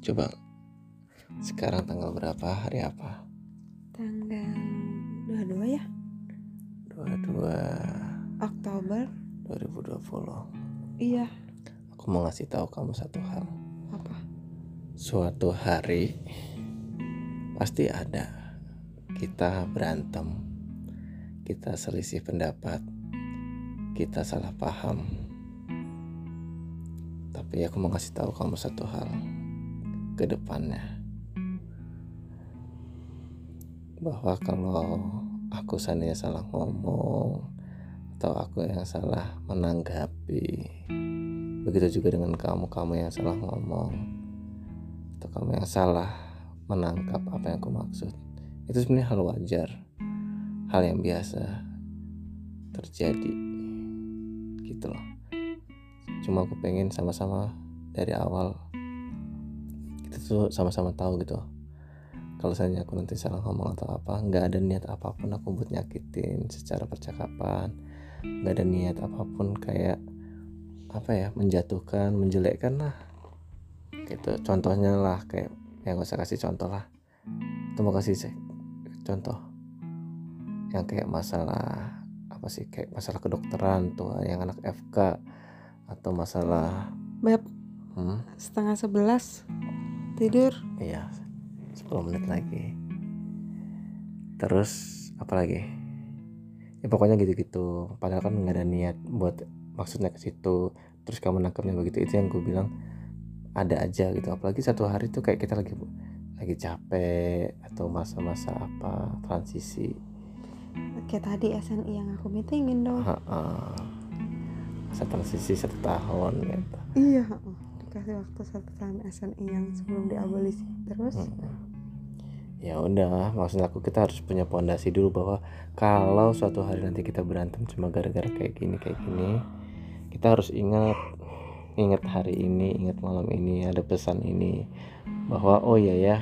Coba sekarang tanggal berapa? Hari apa? Tanggal 22 ya? 22 Oktober. 2020. Iya. Aku mau ngasih tahu kamu satu hal. Apa? Suatu hari pasti ada kita berantem, kita selisih pendapat, kita salah paham. Tapi aku mau ngasih tahu kamu satu hal ke depannya. Bahwa kalau aku seandainya salah ngomong atau aku yang salah menanggapi begitu juga dengan kamu kamu yang salah ngomong atau kamu yang salah menangkap apa yang aku maksud itu sebenarnya hal wajar hal yang biasa terjadi gitu loh cuma aku pengen sama-sama dari awal tuh sama-sama tahu gitu. Kalau misalnya aku nanti salah ngomong atau apa nggak ada niat apa pun aku buat nyakitin secara percakapan. Nggak ada niat apa pun kayak apa ya menjatuhkan menjelekkan lah. Gitu contohnya lah kayak yang gak usah kasih contoh lah. Itu mau kasih sih contoh. Yang kayak masalah apa sih kayak masalah kedokteran tuh yang anak FK atau masalah Beb, hmm, setengah sebelas tidur. iya 10 menit lagi terus apa lagi ya pokoknya gitu-gitu padahal kan nggak ada niat buat maksudnya ke situ terus kamu nangkepnya begitu itu yang gue bilang ada aja gitu apalagi satu hari tuh kayak kita lagi lagi capek atau masa-masa apa transisi Kayak tadi SNI yang aku meetingin dong. Ha-ha. masa transisi satu tahun gitu Iya. Dikasih waktu satu tahun SNI yang sebelum diabolisi. Terus? Mm-mm. ya udah maksud aku kita harus punya pondasi dulu bahwa kalau suatu hari nanti kita berantem cuma gara-gara kayak gini kayak gini kita harus ingat ingat hari ini ingat malam ini ada pesan ini bahwa oh iya ya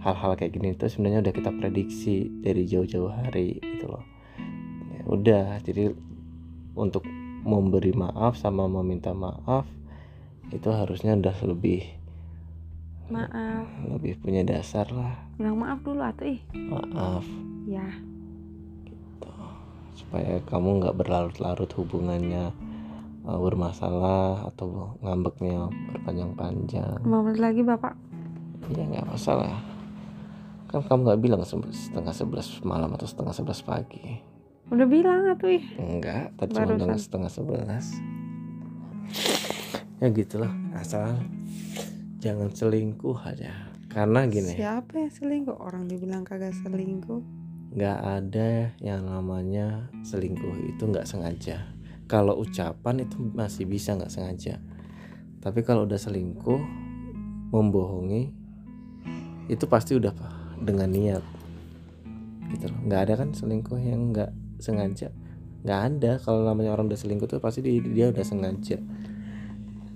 hal-hal kayak gini itu sebenarnya udah kita prediksi dari jauh-jauh hari gitu loh ya udah jadi untuk memberi maaf sama meminta maaf itu harusnya udah lebih Maaf. lebih punya dasar lah Bilang maaf dulu atuh ih. maaf Ya. supaya kamu nggak berlarut-larut hubungannya uh, bermasalah atau ngambeknya berpanjang-panjang menit lagi bapak. ya nggak masalah kan kamu nggak bilang se- setengah sebelas malam atau setengah sebelas pagi Udah bilang atuh ih. enggak tadi cuma setengah sebelas ya gitulah. Asal jangan selingkuh aja. Karena gini. Siapa yang selingkuh? Orang dibilang kagak selingkuh. nggak ada yang namanya selingkuh itu nggak sengaja. Kalau ucapan itu masih bisa nggak sengaja. Tapi kalau udah selingkuh membohongi itu pasti udah dengan niat. Gitu loh. Nggak ada kan selingkuh yang nggak sengaja? Nggak ada. Kalau namanya orang udah selingkuh tuh pasti dia, dia udah sengaja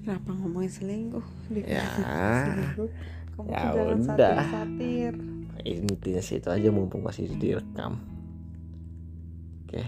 Kenapa ngomongin selingkuh? Di Ya. selingkuh. Kamu Ya tuh jangan udah. satir-satir. intinya sih itu aja mumpung masih direkam oke